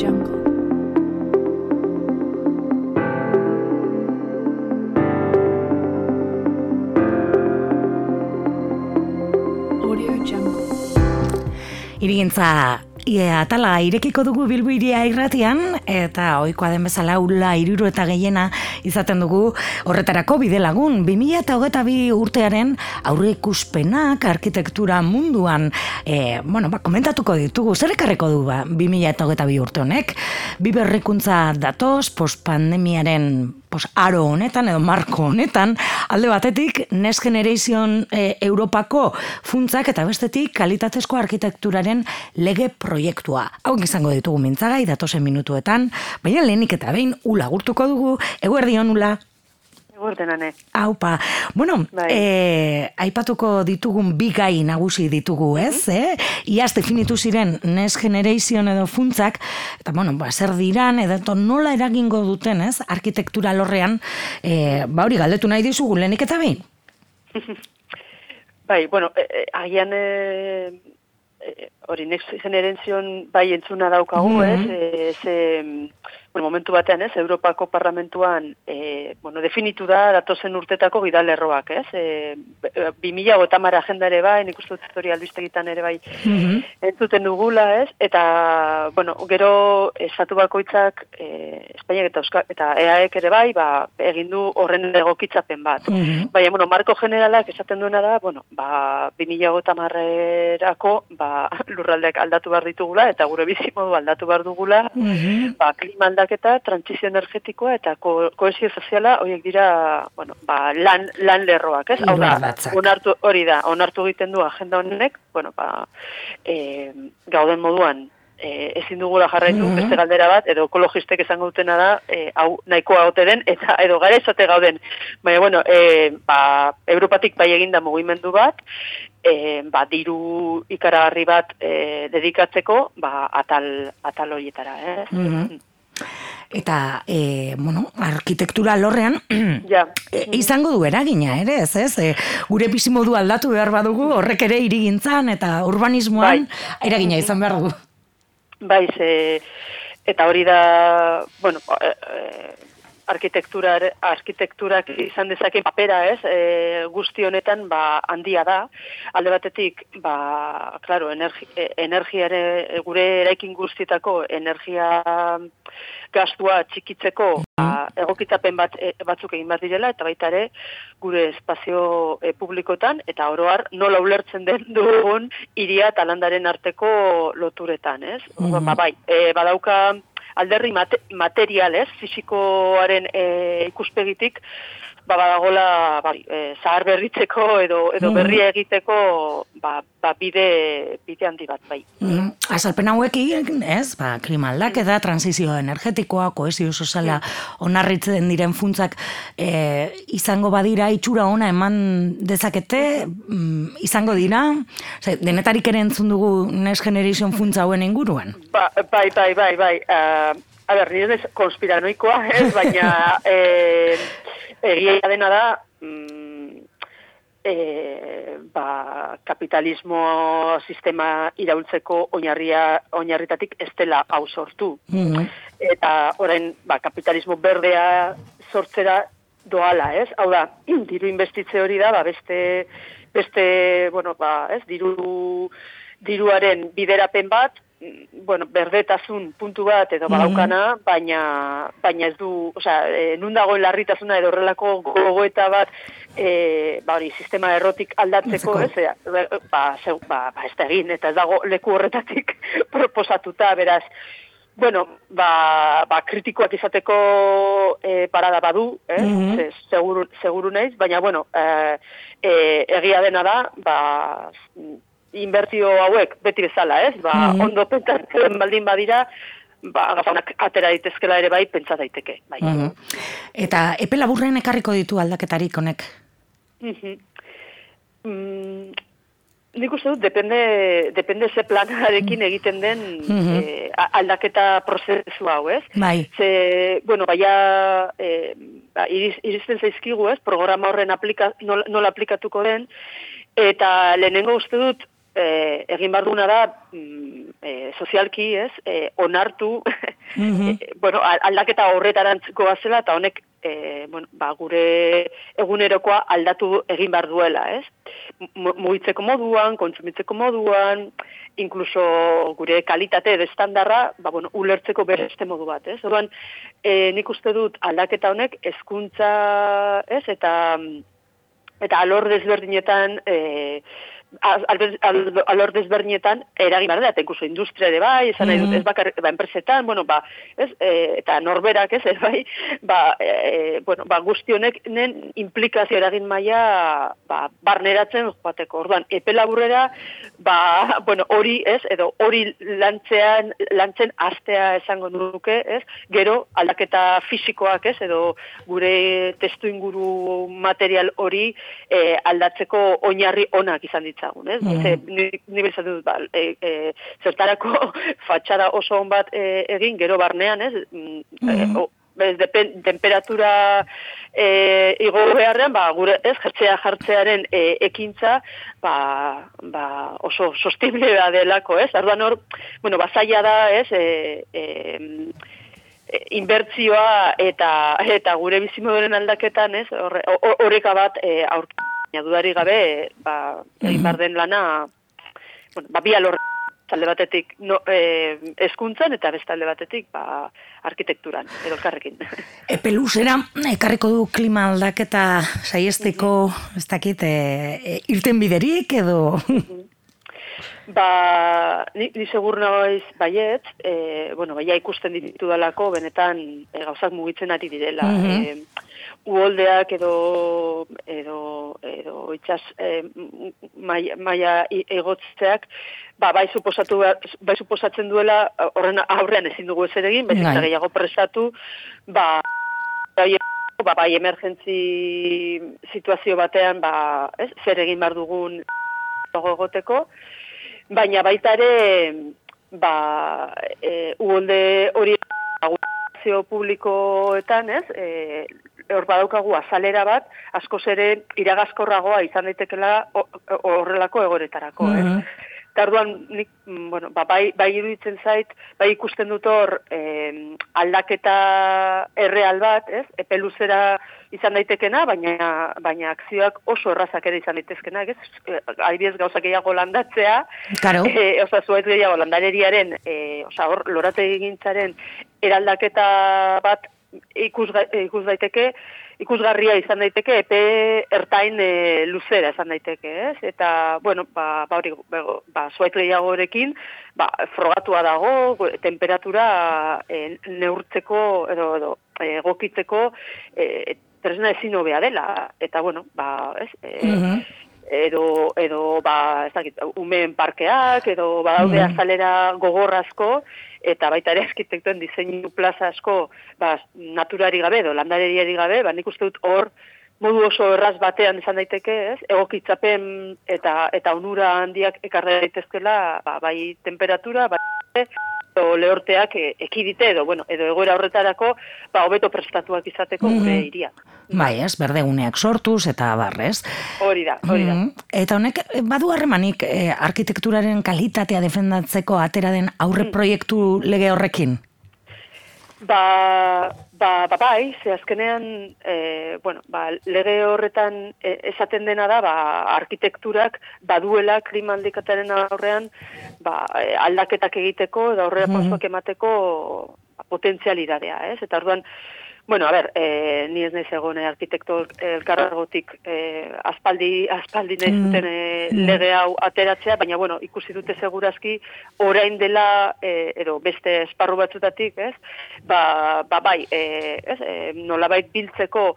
Jungle. Audio Jungle. Ie, atala irekiko dugu bilbu iria irratian, eta ohikoa den bezala ula iruru eta gehiena izaten dugu horretarako bide lagun. 2000 eta hogeta bi urtearen aurre ikuspenak arkitektura munduan, e, bueno, ba, komentatuko ditugu, zer ekarreko du ba, 2000 eta hogeta bi urte honek? Bi berrikuntza datoz, postpandemiaren pos, aro honetan edo marko honetan, alde batetik Next Generation e, Europako funtzak eta bestetik kalitatezko arkitekturaren lege proiektua. Hau izango ditugu mintzagai datosen minutuetan, baina lehenik eta behin ula gurtuko dugu, eguerdion ula. Eguerdenane. Aupa. Bueno, Bai. eh, aipatuko ditugun bi gai nagusi ditugu, ez? Eh? Iaz definitu ziren Next Generation edo funtzak, eta bueno, ba, zer diran, edo nola eragingo duten, ez? Arkitektura lorrean, eh, ba hori galdetu nahi dizugu lehenik eta behin. Bai, bueno, e, e, agian e, e, hori next generation bai entzuna daukagu, Mhm. ez? E, ze, bueno, momentu batean, ez? Europako Parlamentuan e, bueno, definitu da datozen urtetako gidalerroak, ez? E, 2030 agenda ere bai, nik uste dut hori albistegitan ere bai Mhm. entzuten dugula, ez? Eta, bueno, gero estatu bakoitzak, e, Espainiak eta Euskal, eta EAEk ere bai, ba, egin du horren egokitzapen bat. Mhm. Baina, bueno, marko generalak esaten duena da, bueno, ba, 2030erako, ba, lurraldeak aldatu behar ditugula, eta gure bizimodu aldatu behar dugula, Mhm. ba, klima aldaketa, trantzizio energetikoa eta ko kohesio soziala, horiek dira, bueno, ba, lan, lan lerroak, ez? Hau da, onartu, hori da, onartu egiten du agenda honek, bueno, ba, e, gauden moduan, e, ezin dugula jarraitu Mhm. beste galdera bat, edo ekologistek esango dutena da, e, hau nahikoa ote den, eta edo gara ezote gauden. Baina, bueno, e, ba, Europatik bai eginda mugimendu bat, e, ba, diru ikaragarri bat e, dedikatzeko, ba, atal, atal horietara, eh? Mhm. Eta, e, bueno, arkitektura lorrean, Ja, E, izango du eragina ere, ez ez? E, gure bizimodu aldatu behar badugu, horrek ere irigintzan eta urbanismoan eragina izan behar du. bai, ze, eta hori da, bueno, e, e, arkitektura, arkitekturak izan dezake papera, ez? E, guzti honetan, ba, handia da. Alde batetik, ba, claro, energi, e, energiare, gure eraikin guztietako energia gastua txikitzeko ba, egokitzapen bat, e, batzuk egin bat direla, eta baita ere gure espazio e, publikotan, eta oroar nola ulertzen den dugun iria eta landaren arteko loturetan, ez? Mhm. Ba, bai, e, badauka alderri mate, material, ez? Fisikoaren e, ikuspegitik, ba, badagola bai, e, zahar berritzeko edo, edo Mhm. berria egiteko ba, ba, bide, bide handi bat, bai. Mm, Azalpen hauekin, ez, ba, klima aldaketa, transizio energetikoa, kohesio soziala onarritzen diren funtzak e, izango badira itxura ona eman dezakete, mm, izango dira, Ose, denetarik ere entzun dugu Next Generation funtza hauen inguruan. Ba, bai, bai, bai, bai. Uh, a ber, nire ez konspiranoikoa, ez, baina e, egia dena da, mm, e, ba, kapitalismo sistema iraultzeko oinarria, oinarritatik ez dela hau sortu. Mhm. Eta orain, ba, kapitalismo berdea sortzera doala, ez? Hau da, diru investitze hori da, ba, beste, beste, bueno, ba, ez, diru, diruaren biderapen bat, mm, bueno, berdetasun puntu bat edo badaukana, baina, baina ez du, osea, e, nun dagoen larritasuna edo horrelako gogoeta bat, e, ba hori, sistema errotik aldatzeko, Aldatzeko. ez, e, ba, zeu, ba, ba, ez da egin, eta ez dago leku horretatik proposatuta, beraz, Bueno, ba, ba, kritikoak izateko e, parada badu, eh? Mhm. Ze- seguru, seguru naiz, baina, bueno, e, e, egia dena da, ba, inbertio hauek beti bezala, ez? Ba, Mhm. ondo pentsatzen baldin badira, ba, gazonak atera daitezkela ere bai, pentsa daiteke. Bai. Mhm. Eta epe laburren ekarriko ditu aldaketarik honek. Mhm. Mm, nik uste dut, depende, depende ze planarekin egiten den Mhm. eh, a- aldaketa prozesu hau, ez? Bai. Ze, bueno, baia eh, ba, iriz, irizten zaizkigu, ez? Programa horren aplika, nola, nola aplikatuko den, eta lehenengo uste dut, eh, egin behar duguna da, mm, eh, sozialki, ez? Eh, onartu Mhm. e, bueno, aldaketa horretarantzko bazela, eta honek e, bueno, ba, gure egunerokoa aldatu egin behar duela, ez? Mugitzeko moduan, kontsumitzeko moduan, inkluso gure kalitate edo estandarra, ba, bueno, ulertzeko beste modu bat, ez? Orduan, e, nik uste dut aldaketa honek hezkuntza, ez? Eta eta alor desberdinetan e, al- alor desberdinetan eragin behar da, eta industria ere bai, esan nahi dut, Mhm. ez bakar, ba, enpresetan, bueno, ba, ez, e, eta norberak, ez, ere bai, ba, e, bueno, ba, guzti honek nen implikazio eragin maila, ba, barneratzen joateko. Orduan, epe laburrera, ba, bueno, hori, ez, edo hori lantzean, lantzen astea esango nuke, ez, gero aldaketa fisikoak, ez, edo gure testu inguru material hori e, aldatzeko oinarri onak izan ditzagun, ez? Mhm. Ze, ni, ni bezat dut, ba, e, e, zertarako fatxada oso on bat e, egin, gero barnean, ez? Mm, e, Mhm. o, ez, depen, temperatura e, igo beharrean, ba, gure, ez, jertzea jartzearen e, ekintza, ba, ba, oso sostible da delako, ez? Arduan hor, bueno, bazaila da, ez, e, e, e, inbertzioa eta eta gure bizimoduren aldaketan, ez? Horre, o- oreka bat e, aurkitzea dudari gabe, ba, egin behar den lana, bueno, ba, bi alor talde batetik no, e, eskuntzan eta beste alde batetik ba, arkitekturan, edo elkarrekin. Epe luzera, ekarriko du klima aldaketa saiesteko, ez dakit, e, e, irten biderik edo... Ba, ni, ni segur naiz baiet, e, bueno, baia ikusten ditu dalako, benetan e, gauzak mugitzen ari direla. Mhm. e, uholdeak edo edo edo itxas e, maia, maia i- egotzeak ba, bai suposatu bai suposatzen duela horren aurrean ezin dugu ezer egin, baizik eta Bai. gehiago prestatu, ba bai, ba, bai emergentzi situazio batean, ba, ez, zer egin behar dugun egoteko, baina baita ere, ba, e, uholde hori administrazio publikoetan, ez, e, hor badaukagu azalera bat, askoz ere iragazkorragoa izan daitekela ho- horrelako egoretarako, ez? Mhm. Eta orduan, nik, mm, bueno, ba, bai, bai iruditzen zait, bai ikusten dut hor em, aldaketa erreal bat, ez? Epe luzera izan daitekena, baina, baina akzioak oso errazak ere izan daitezkenak, ez? Eh, Adibidez gauzak gehiago landatzea, Karo. e, oza, zuaiz gehiago landareriaren, e, oza, hor, lorate egintzaren eraldaketa bat ikus, ikus daiteke, ikusgarria izan daiteke, epe ertain e, luzera izan daiteke, ez? Eta, bueno, ba, ba hori, ba, zuaiz gehiagorekin, ba, frogatua dago, temperatura e, neurtzeko, edo, edo egokitzeko, e, tresna ezin hobea dela, eta, bueno, ba, ez? E, Mhm. edo edo ba ez dakit umeen parkeak edo badaude Mhm. azalera gogorrazko eta baita ere arkitektuen diseinu plaza asko ba naturari gabe edo landareriari gabe ba nik uste dut hor modu oso erraz batean izan daiteke, ez? Egokitzapen eta eta onura handiak ekarri daitezkela, ba, bai temperatura, bai edo lehorteak e, ekidite edo bueno, edo egoera horretarako ba hobeto prestatuak izateko gure Mhm. hiria. Bai, ez, berdeguneak sortuz eta barrez. Hori da, hori da. Mhm. Eta honek, eh, badu harremanik eh, arkitekturaren kalitatea defendatzeko atera den aurre Mm. proiektu lege horrekin? Ba, ba, ba bai, ze azkenean, e, bueno, ba, lege horretan e, esaten dena da, ba, arkitekturak baduela klima aldikataren aurrean ba, e, aldaketak egiteko eta aurrera Mhm. pausoak emateko ba, potentzialidadea, ez? Eta orduan, Bueno, a ber, eh, ni ez naiz egon eh, arkitekto elkarragotik eh, aspaldi, aspaldi nahi Mm. zuten Mm. lege hau ateratzea, baina bueno, ikusi dute segurazki orain dela eh, edo beste esparru batzutatik, ez? Ba, ba bai, eh, ez? Eh, nolabait biltzeko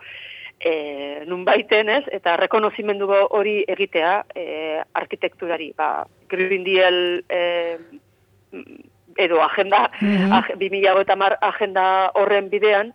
eh, nunbaiten, ez? Eta rekonozimendu hori egitea eh, arkitekturari, ba, Green Deal eh, edo agenda, Mhm. ag- 2030 agenda horren bidean,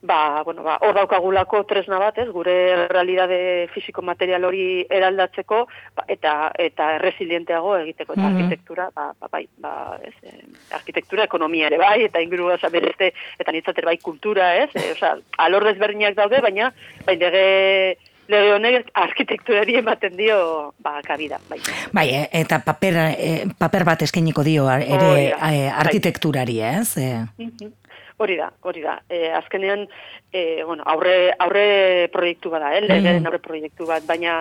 ba, bueno, ba, hor daukagulako tresna bat, ez, gure realidade fisiko material hori eraldatzeko, ba, eta eta erresilienteago egiteko, eta Mhm. arkitektura, ba, ba, bai, ba, ez, eh, arkitektura, ekonomia ere bai, eta inguru oza, berezte, eta nitzater bai kultura, ez, e, oza, alor desberdinak daude, baina, bai, lege, lege honek arkitekturari ematen dio ba, kabida. Bai. Bai, e, eta paper, e, paper bat eskainiko dio ere e, bai. arkitekturari, ez? E, Mhm. Hori da, hori da. E, azkenean, e, bueno, aurre, aurre proiektu bada, eh? legeen aurre proiektu bat, baina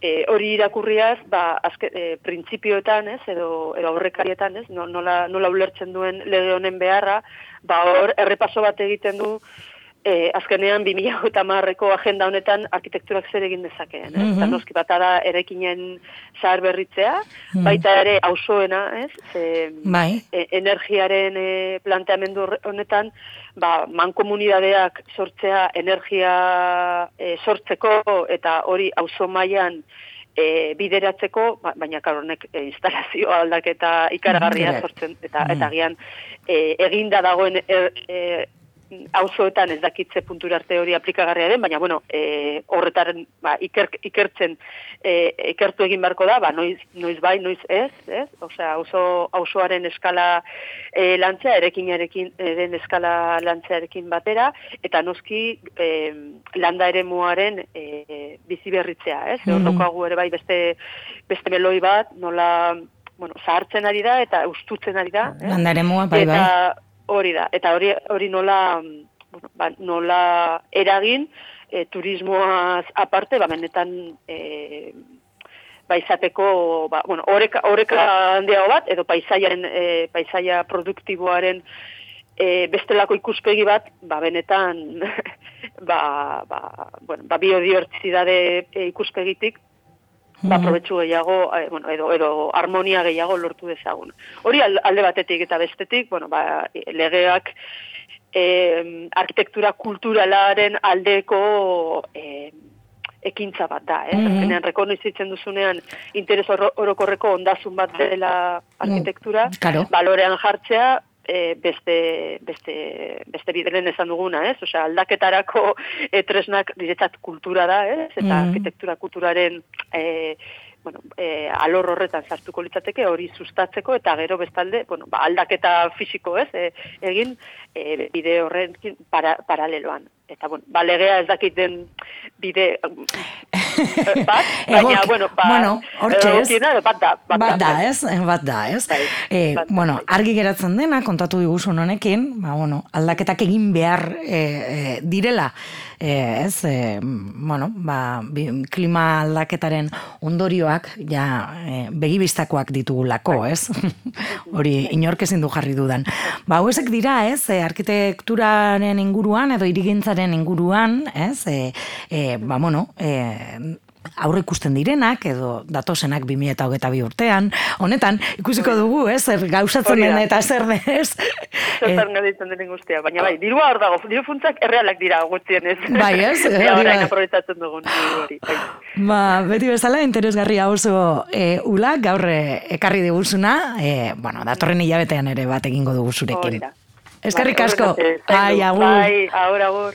e, hori irakurriaz, ba, azke, e, printzipioetan, ez, edo, edo aurrekarietan, ez, no- nola, nola ulertzen duen lege honen beharra, ba, hor, errepaso bat egiten du, e, azkenean 2008ko agenda honetan arkitekturak zer egin dezakeen. Ez? Mhm. Eta noski bata da erekinen zahar berritzea, baita ere auzoena, ez? Ze, bai, e, energiaren e, planteamendu honetan, ba, mankomunidadeak sortzea energia e, sortzeko eta hori auzo mailan e, bideratzeko, ba, baina karo honek e, instalazio aldaketa ikaragarria Mhm, sortzen eta Mhm. eta gian e, eginda dagoen er, e, auzoetan ez dakitze puntura arte hori aplikagarria den, baina bueno, e, horretaren ba, iker, ikertzen e, ikertu egin beharko da, ba, noiz, noiz bai, noiz ez, ez? Osea, auzo auzoaren eskala e, lantzea, erekinarekin den eskala lantzearekin batera, eta noski e, landa ere muaren e, bizi berritzea, ez? Hor Mhm. daukagu ere bai beste, beste meloi bat, nola bueno, zahartzen ari da eta ustutzen ari da. eremua, bai, bai. eta hori da, eta hori hori nola mm, bueno, ba, nola eragin e, turismoaz aparte, ba benetan e, ba izateko, ba, bueno, oreka, oreka handiago bat, edo paisaiaren, e, paisaia produktiboaren e, bestelako ikuspegi bat, ba benetan, ba, ba, bueno, ba biodibertsitate e, ikuspegitik, ba, Mhm. probetxu gehiago, eh, bueno, edo, edo harmonia gehiago lortu dezagun. Hori al- alde batetik eta bestetik, bueno, ba, legeak eh, arkitektura kulturalaren aldeko eh, ekintza bat da, eh? Mhm. Azkenean rekonoizitzen duzunean interes oro- orokorreko ondazun bat dela arkitektura, Claro. balorean jartzea, e, beste, beste, beste bideren esan duguna, ez? Osea, aldaketarako e, tresnak niretzat kultura da, ez? Eta Mhm. arkitektura kulturaren e, bueno, e, alor horretan sartuko litzateke hori sustatzeko eta gero bestalde, bueno, ba, aldaketa fisiko, ez? E, egin e, bide horrekin para, paraleloan. Eta, bueno, ba, legea ez dakit den bide bat, baina, Egok- bueno, ba, bueno, hortxe ez. egokiena edo bat da. Bat da, bai. ez? Bat da, ez? Bai, bat da, bueno, bai. argi geratzen dena, kontatu diguzun honekin, ba, bueno, aldaketak egin behar e, e, direla, e, ez? E, bueno, ba, bi- klima aldaketaren ondorioak, ja, e, begibistakoak ditugulako, ez? Hori, inork ezin du jarri dudan. Ba, hauesek dira, ez? E, arkitekturaren inguruan, edo irigintzaren inguruan, ez? E, e, ba, bueno, e, aurre ikusten direnak edo datosenak 2022 urtean. Honetan ikusiko dugu, ez, zer gauzatzen Hori da. den eta zer denez. Zertan gelditzen denen guztia, baina bai, dirua hor dago, diru funtzak errealak dira gutxienez. Bai, ez? Eta Hori orain bai. aprobetsatzen dugun. Bai. Ba, beti bezala interesgarria oso e, ula gaur e, ekarri diguzuna, e, bueno, datorren hilabetean ere bat egingo dugu zurekin. Eskerrik Bai, asko. horrez arte, Ai, zaindu. agur. Bai, agur, agur.